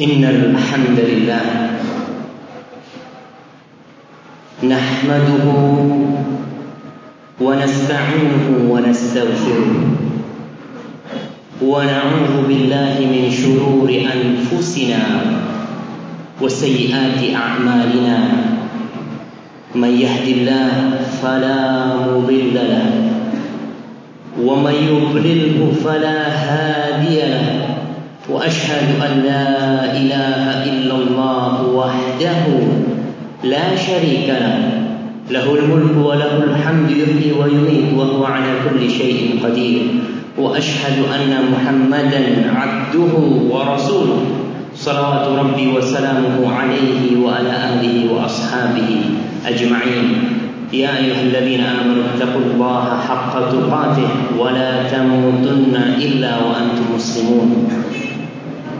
إن الحمد لله نحمده ونستعينه ونستغفره ونعوذ بالله من شرور أنفسنا وسيئات أعمالنا. من يهد الله فلا مضل له ومن يضلله فلا هادي له. وأشهد أن لا إله إلا الله وحده لا شريك له. له الملك وله الحمد يحيي ويميت وهو على كل شيء قدير. وأشهد أن محمدا عبده ورسوله. صلوات ربي وسلامه عليه وعلى آله وأصحابه أجمعين. يا أيها الذين آمنوا اتقوا الله حق تقاته ولا تموتن إلا وأنتم مسلمون.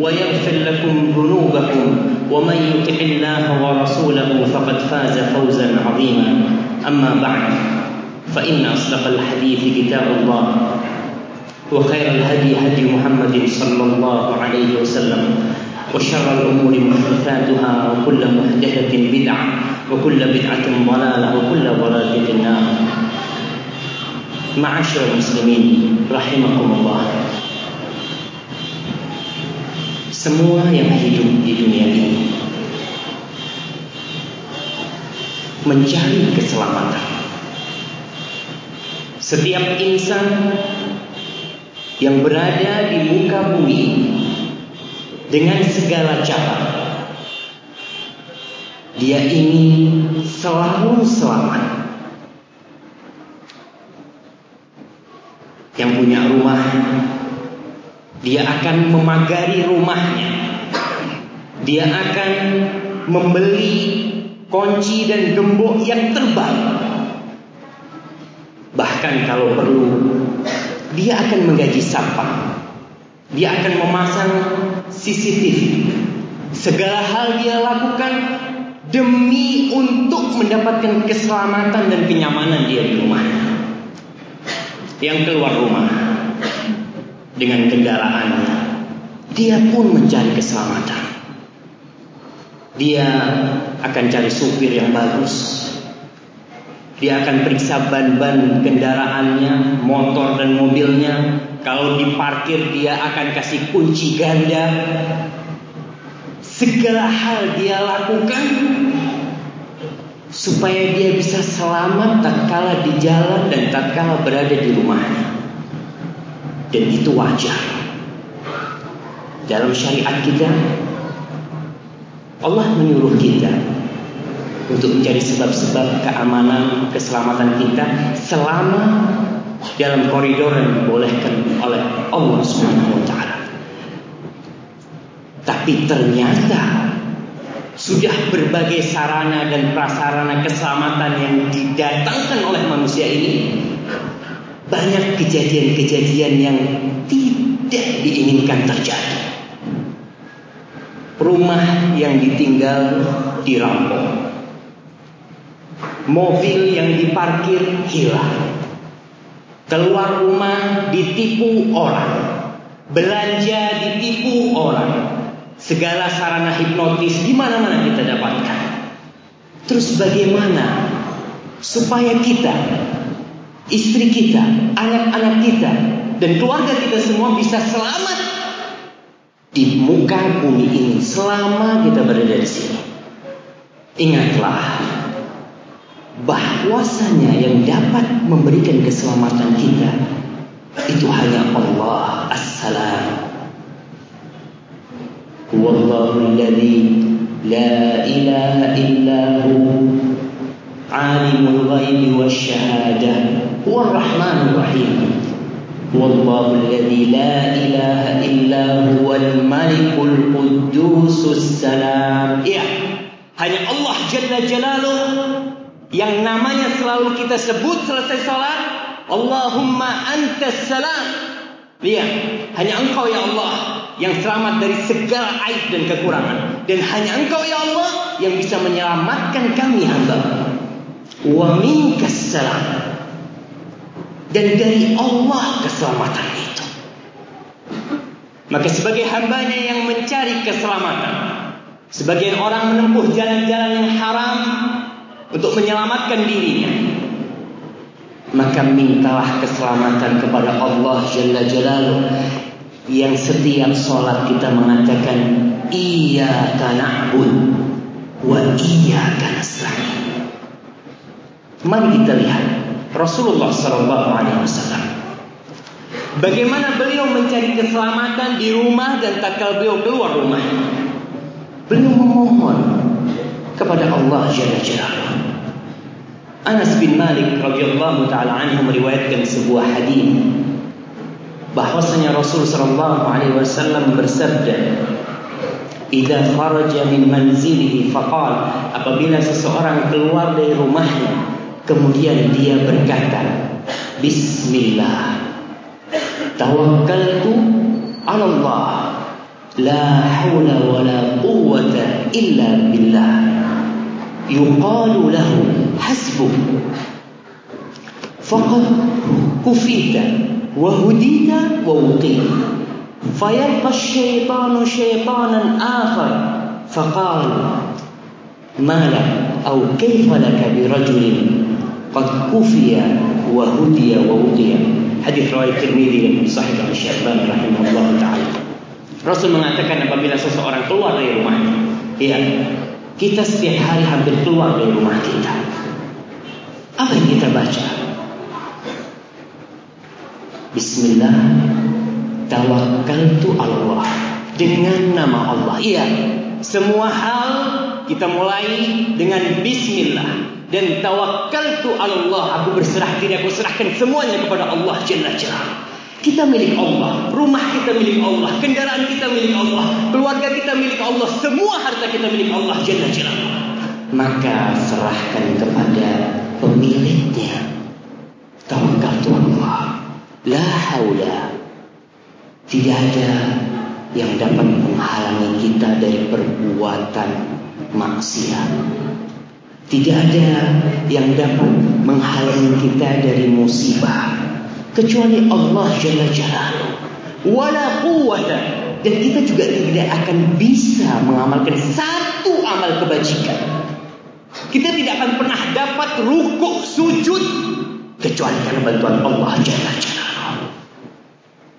ويغفر لكم ذنوبكم ومن يطع الله ورسوله فقد فاز فوزا عظيما. أما بعد فإن أصدق الحديث كتاب الله وخير الهدي هدي محمد صلى الله عليه وسلم وشر الأمور محدثاتها وكل محدثة بدعة وكل بدعة ضلالة وكل ضلالة في النار. معاشر المسلمين رحمكم الله. Semua yang hidup di dunia ini mencari keselamatan. Setiap insan yang berada di muka bumi dengan segala cara dia ingin selalu selamat. Yang punya rumah dia akan memagari rumahnya. Dia akan membeli kunci dan gembok yang terbaik. Bahkan kalau perlu, dia akan menggaji satpam. Dia akan memasang CCTV. Segala hal dia lakukan demi untuk mendapatkan keselamatan dan kenyamanan dia di rumahnya. Yang keluar rumah dengan kendaraannya, dia pun mencari keselamatan. Dia akan cari supir yang bagus. Dia akan periksa ban-ban kendaraannya, motor dan mobilnya. Kalau diparkir dia akan kasih kunci ganda. Segala hal dia lakukan supaya dia bisa selamat tatkala di jalan dan tatkala berada di rumahnya. Dan itu wajar. Dalam syariat kita Allah menyuruh kita untuk mencari sebab-sebab keamanan, keselamatan kita selama dalam koridor yang dibolehkan oleh Allah Subhanahu wa taala. Tapi ternyata sudah berbagai sarana dan prasarana keselamatan yang didatangkan oleh manusia ini banyak kejadian-kejadian yang tidak diinginkan terjadi. Rumah yang ditinggal dirampok. Mobil yang diparkir hilang. Keluar rumah ditipu orang. Belanja ditipu orang. Segala sarana hipnotis di mana-mana kita dapatkan. Terus bagaimana supaya kita istri kita, anak-anak kita, dan keluarga kita semua bisa selamat di muka bumi ini selama kita berada di sini. Ingatlah bahwasanya yang dapat memberikan keselamatan kita itu hanya Allah As-Salam. Wallahu alladhi la ilaha illa hu alimul ghaibi huwa rahmanur rahim Wallahu alladhi la ilaha illa huwal malikul qudusus salam. Ya, hanya Allah Jalla Jalaluh yang namanya selalu kita sebut selesai salat. Allahumma antas salam. Lihat, hanya engkau ya Allah yang selamat dari segala aib dan kekurangan. Dan hanya engkau ya Allah yang bisa menyelamatkan kami hamba. Wa minkas salam. Dan dari Allah keselamatan itu. Maka sebagai hambanya yang mencari keselamatan. Sebagian orang menempuh jalan-jalan yang haram untuk menyelamatkan dirinya maka mintalah keselamatan kepada Allah Jalla Jalaluh yang setiap solat kita mengatakan iyyaka na'bud wa iyyaka nasta'in. Mari kita lihat Rasulullah sallallahu alaihi wasallam Bagaimana beliau mencari keselamatan di rumah dan tatkala beliau keluar rumah. Beliau memohon kepada Allah Jalla Jalaluh. Anas bin Malik radhiyallahu taala anhu meriwayatkan sebuah hadis bahwasanya Rasul sallallahu alaihi wasallam bersabda "Idza kharaja min manzilihi faqal" apabila seseorang keluar dari rumahnya kemudian dia berkata Bismillah tawakkaltu Allah la haula wala quwwata illa billah yuqalu lahu حسبك فقد كفيت وهديت ووقيت فيلقى الشيطان شيطانا آخر فقال ما لك أو كيف لك برجل قد كفي وهدي ووقي hadis riwayat Tirmidzi dan Sahih Al-Syaikhani rahimahullah taala. Rasul mengatakan apabila seseorang keluar dari rumahnya, iya, kita setiap hari hampir keluar dari rumah kita. Apa yang kita baca? Bismillah Tawakkaltu Allah Dengan nama Allah Iya Semua hal kita mulai dengan Bismillah Dan tawakkaltu Allah Aku berserah diri Aku serahkan semuanya kepada Allah Jalla Jalla kita milik Allah, rumah kita milik Allah, kendaraan kita milik Allah, keluarga kita milik Allah, semua harta kita milik Allah Jalla Jalla. Maka serahkan kepada pemiliknya. Tawakal Allah. La haula. Tidak ada yang dapat menghalangi kita dari perbuatan maksiat. Tidak ada yang dapat menghalangi kita dari musibah kecuali Allah Jalla Jalaluhu. Wala quwwata dan kita juga tidak akan bisa mengamalkan satu amal kebajikan kita tidak akan pernah dapat rukuk sujud kecuali karena bantuan Allah Jalla Jalla.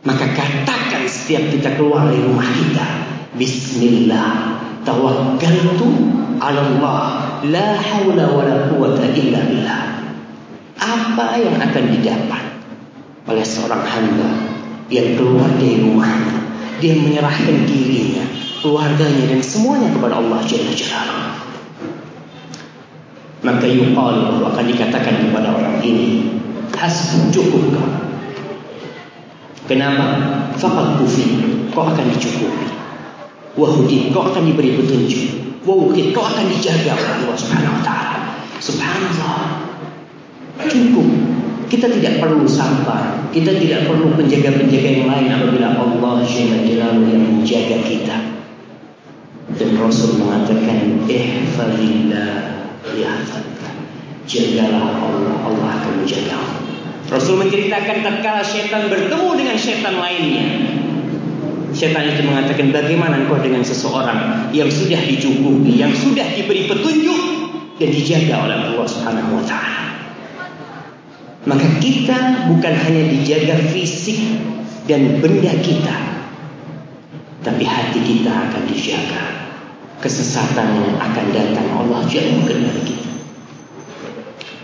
Maka katakan setiap kita keluar dari rumah kita, Bismillah, tawakkaltu ala Allah, la haula wa la quwata illa billah. Apa yang akan didapat oleh seorang hamba yang keluar dari rumahnya, dia menyerahkan dirinya, keluarganya dan semuanya kepada Allah Jalla Jalla maka yuqal akan dikatakan kepada orang ini hasbu cukup kau kenapa? Faqad kufi kau akan dicukupi wahudi kau akan diberi petunjuk wawukid kau akan dijaga oleh Allah Subhanahu wa taala subhanallah cukup kita tidak perlu sabar kita tidak perlu penjaga-penjaga yang lain apabila Allah Jalaluhu yang menjaga kita dan Rasul mengatakan ihfazillah yahfadka. Jagalah Allah, Allah akan menjaga. Rasul menceritakan tatkala setan bertemu dengan setan lainnya. Setan itu mengatakan bagaimana engkau dengan seseorang yang sudah dicukupi, yang sudah diberi petunjuk dan dijaga oleh Allah Subhanahu wa taala. Maka kita bukan hanya dijaga fisik dan benda kita, tapi hati kita akan dijaga kesesatan yang akan datang Allah jauhkan dari kita.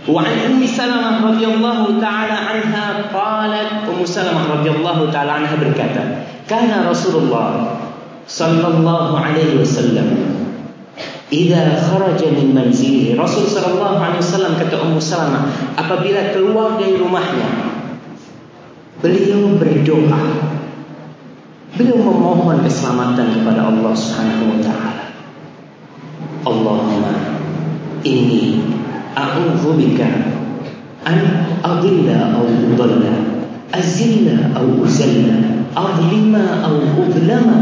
وعن أم سلمة رضي الله تعالى عنها قالت أم سلمة رضي الله تعالى عنها berkata karena Rasulullah sallallahu alaihi wasallam Idza kharaja min manzili Rasul sallallahu alaihi wasallam kata Ummu Salamah apabila keluar dari rumahnya beliau berdoa. Beliau memohon keselamatan kepada Allah Subhanahu wa taala. Allahumma inni a'udzu bika an adilla aw udalla azilla aw uzalla adlima aw udlama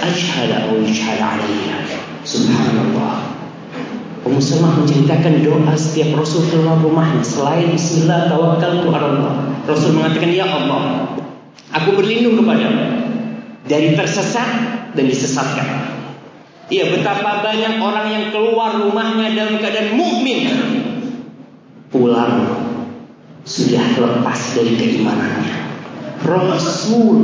ajhala aw yajhal alayya subhanallah Ummu Salamah menceritakan doa setiap Rasul keluar rumahnya selain Bismillah tawakkaltu ala Allah. Rasul mengatakan ya Allah, aku berlindung kepadamu dari tersesat dan disesatkan. Iya betapa banyak orang yang keluar rumahnya dalam keadaan mukmin pulang sudah lepas dari keimanannya. Rasul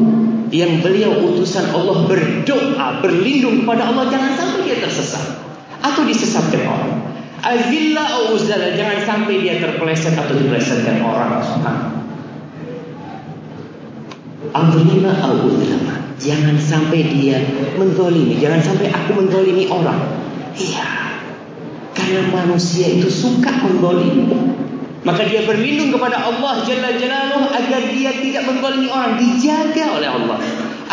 yang beliau utusan Allah berdoa berlindung kepada Allah jangan sampai dia tersesat atau disesatkan orang. Azilla au uzala jangan sampai dia terpeleset atau dipelesetkan orang. Au uzlama jangan sampai dia menzolimi, jangan sampai aku menzolimi orang. Iya, karena manusia itu suka menzolimi. Maka dia berlindung kepada Allah Jalla Jalaluh agar dia tidak menzalimi orang, dijaga oleh Allah.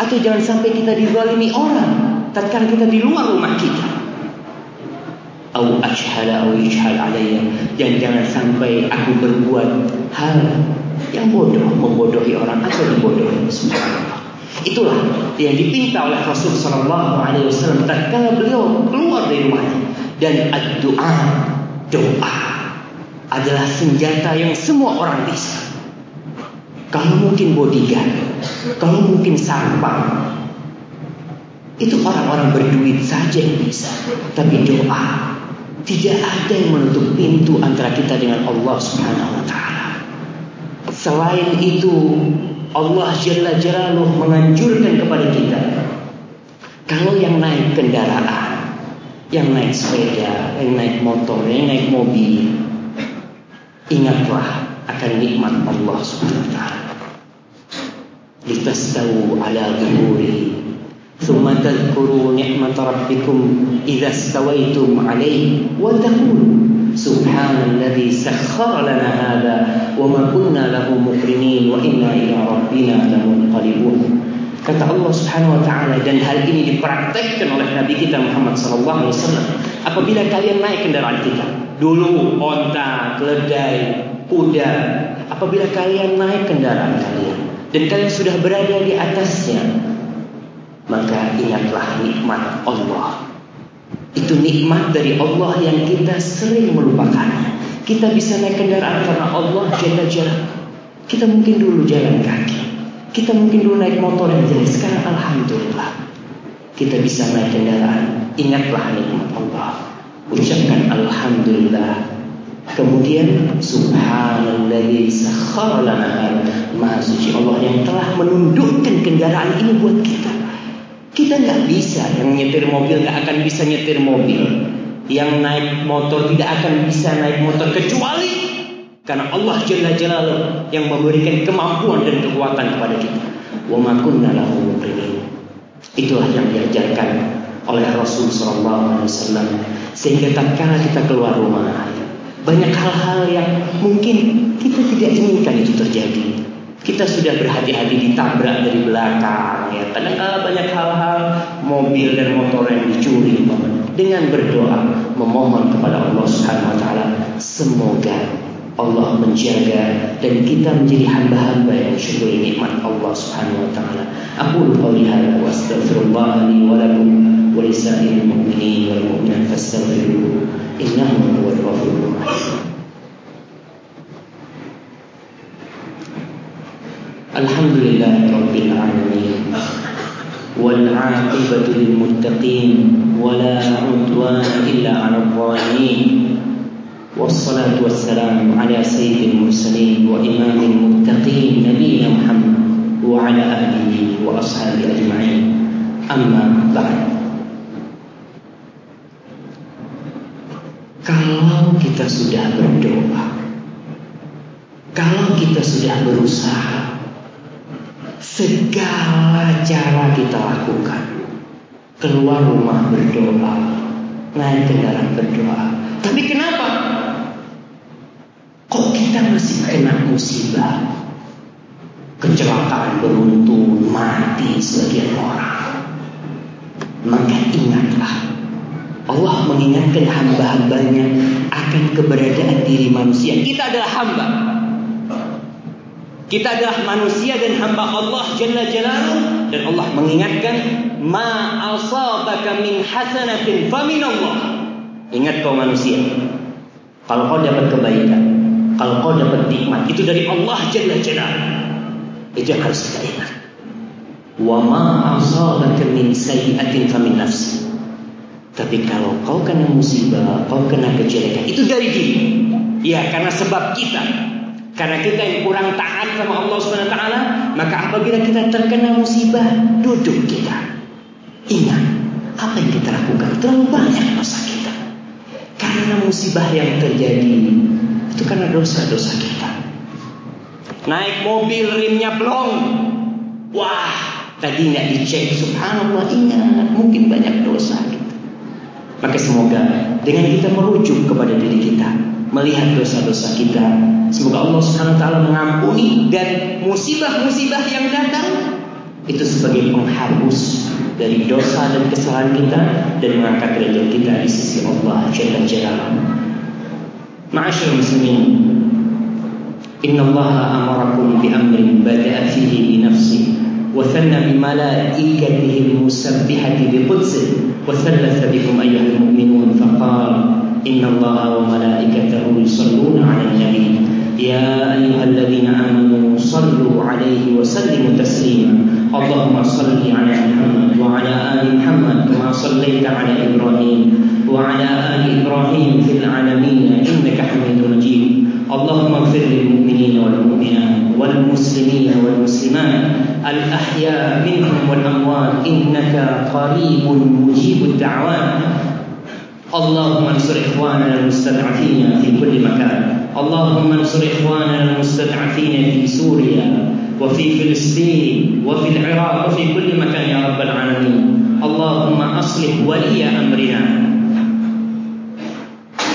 Atau jangan sampai kita dizalimi orang tatkala kita di luar rumah kita. Au ashhala au yashhal alayya. Dan jangan sampai aku berbuat hal yang bodoh membodohi orang atau dibodohi. Itulah yang dipinta oleh Rasul sallallahu alaihi wasallam tatkala beliau keluar dari rumahnya. Dan doa doa adalah senjata yang semua orang bisa kalau mungkin bodyguard kalau mungkin sampah itu orang-orang berduit saja yang bisa tapi doa tidak ada yang menutup pintu antara kita dengan Allah Subhanahu wa taala. Selain itu, Allah Jalla Jalaluhu menganjurkan kepada kita kalau yang naik kendaraan, yang naik sepeda, yang naik motor, yang naik mobil, ingatlah akan nikmat Allah Subhanahu wa taala. Litastawu ala dhuhuri ثم تذكروا نعمة ربكم إذا استويتم عليه وتقولوا سبحان الذي سخر لنا هذا وما كنا له مقرنين وإنا إلى ربنا لمنقلبون kata Allah Subhanahu wa taala dan hal ini dipraktekkan oleh Nabi kita Muhammad sallallahu alaihi wasallam apabila kalian naik kendaraan kita dulu onta, keledai, kuda apabila kalian naik kendaraan kalian dan kalian sudah berada di atasnya maka ingatlah nikmat Allah. Itu nikmat dari Allah yang kita sering melupakan. Kita bisa naik kendaraan karena Allah jalla jalla. Kita mungkin dulu jalan kaki. Kita mungkin dulu naik motor yang jelas. Sekarang Alhamdulillah. Kita bisa naik kendaraan. Ingatlah nikmat Allah. Ucapkan Alhamdulillah. Kemudian Subhanallah sakhara lana Maha suci Allah yang telah menundukkan kendaraan ini buat kita. Kita nggak bisa yang nyetir mobil nggak akan bisa nyetir mobil. Yang naik motor tidak akan bisa naik motor kecuali karena Allah Jalla Jalaluhu yang memberikan kemampuan dan kekuatan kepada kita. Wa ma kunna lahu Itulah yang diajarkan oleh Rasul Sallallahu Alaihi Wasallam sehingga tatkala kita keluar rumah banyak hal-hal yang mungkin kita tidak inginkan itu terjadi. Kita sudah berhati-hati ditabrak dari belakang ya. Kadang kala banyak hal-hal mobil dan motor yang dicuri dengan berdoa memohon kepada Allah Subhanahu wa taala semoga Allah menjaga dan kita menjadi hamba-hamba yang syukuri nikmat Allah Subhanahu wa taala. Aku qouli hadza wa astaghfirullah li wa lakum wa lisa'il fastaghfiruhu innahu huwal ghafurur rahim. الحمد لله رب العالمين والعاقبة للمتقين ولا عدوان إلا على الظالمين. والصلاة والسلام على سيد المرسلين وإمام المتقين نبينا محمد وعلى آله وأصحابه أجمعين. أما بعد. Kalau kita sudah berdoa Kalau kita sudah berusaha Segala cara kita lakukan. Keluar rumah berdoa, naik kendaraan berdoa. Tapi kenapa? Kok kita masih kena musibah? kecelakaan beruntun, mati sebagian orang. Maka ingatlah, Allah mengingatkan hamba-hambanya akan keberadaan diri manusia. Kita adalah hamba. Kita adalah manusia dan hamba Allah Jalla Jalaluh dan Allah mengingatkan ma asabaka min hasanatin famin Allah. Ingat kau manusia. Kalau kau dapat kebaikan, kalau kau dapat nikmat itu dari Allah Jalla Jalaluh. Itu harus kita ingat. Wa ma asabaka min sayyi'atin famin nafsi. Tapi kalau kau kena musibah, kau kena kejelekan, itu dari diri. Ya, karena sebab kita. Karena kita yang kurang taat sama Allah SWT, maka apabila kita terkena musibah, duduk kita. Ingat, apa yang kita lakukan terlalu banyak dosa kita. Karena musibah yang terjadi, itu karena dosa-dosa kita. Naik mobil rimnya blong. Wah, tadi nggak dicek. Subhanallah, ingat, mungkin banyak dosa. Maka semoga dengan kita merujuk kepada diri kita, melihat dosa-dosa kita, semoga Allah Subhanahu wa taala mengampuni dan musibah-musibah yang datang itu sebagai penghapus dari dosa dan kesalahan kita dan mengangkat derajat kita di sisi Allah Jalla Jalaluhu. Ma'asyiral muslimin, inna Allah amarakum bi amrin bada'a fihi bi nafsihi wa thanna bi malaikatihi musabbihati bi وثلث بكم أيها المؤمنون فقال إن الله وملائكته يصلون على النبي. يا أيها الذين آمنوا صلوا عليه وسلموا تسليما. اللهم صل على محمد وعلى آل محمد كما صليت على إبراهيم وعلى آل إبراهيم في العالمين إنك حميد مجيد. اللهم اغفر للمؤمنين والمؤمنات والمسلمين والمسلمات الأحياء منهم والأموات إنك قريب مجيب الدعوات اللهم انصر إخواننا المستضعفين في كل مكان. اللهم انصر إخواننا المستضعفين في سوريا وفي فلسطين وفي العراق وفي كل مكان يا رب العالمين. اللهم أصلح ولي أمرنا.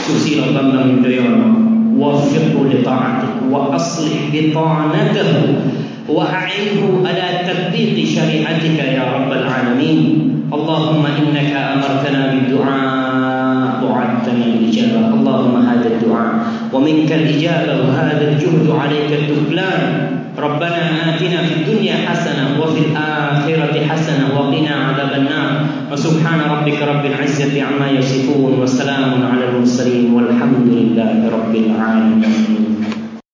سوسي ربنا من ديارنا وفقه لطاعتك. وأصلح بطانته. وأعنه على تطبيق شريعتك يا رب العالمين. اللهم إنك أمرتنا بالدعاء وعدتنا بالإجابة. اللهم هذا الدعاء. ومنك الإجابة وهذا الجهد عليك التكلان ربنا آتنا في الدنيا حسنة وفي الآخرة حسنة وقنا عذاب النار. وسبحان ربك رب العزة عما يصفون وسلام على المرسلين والحمد لله رب العالمين.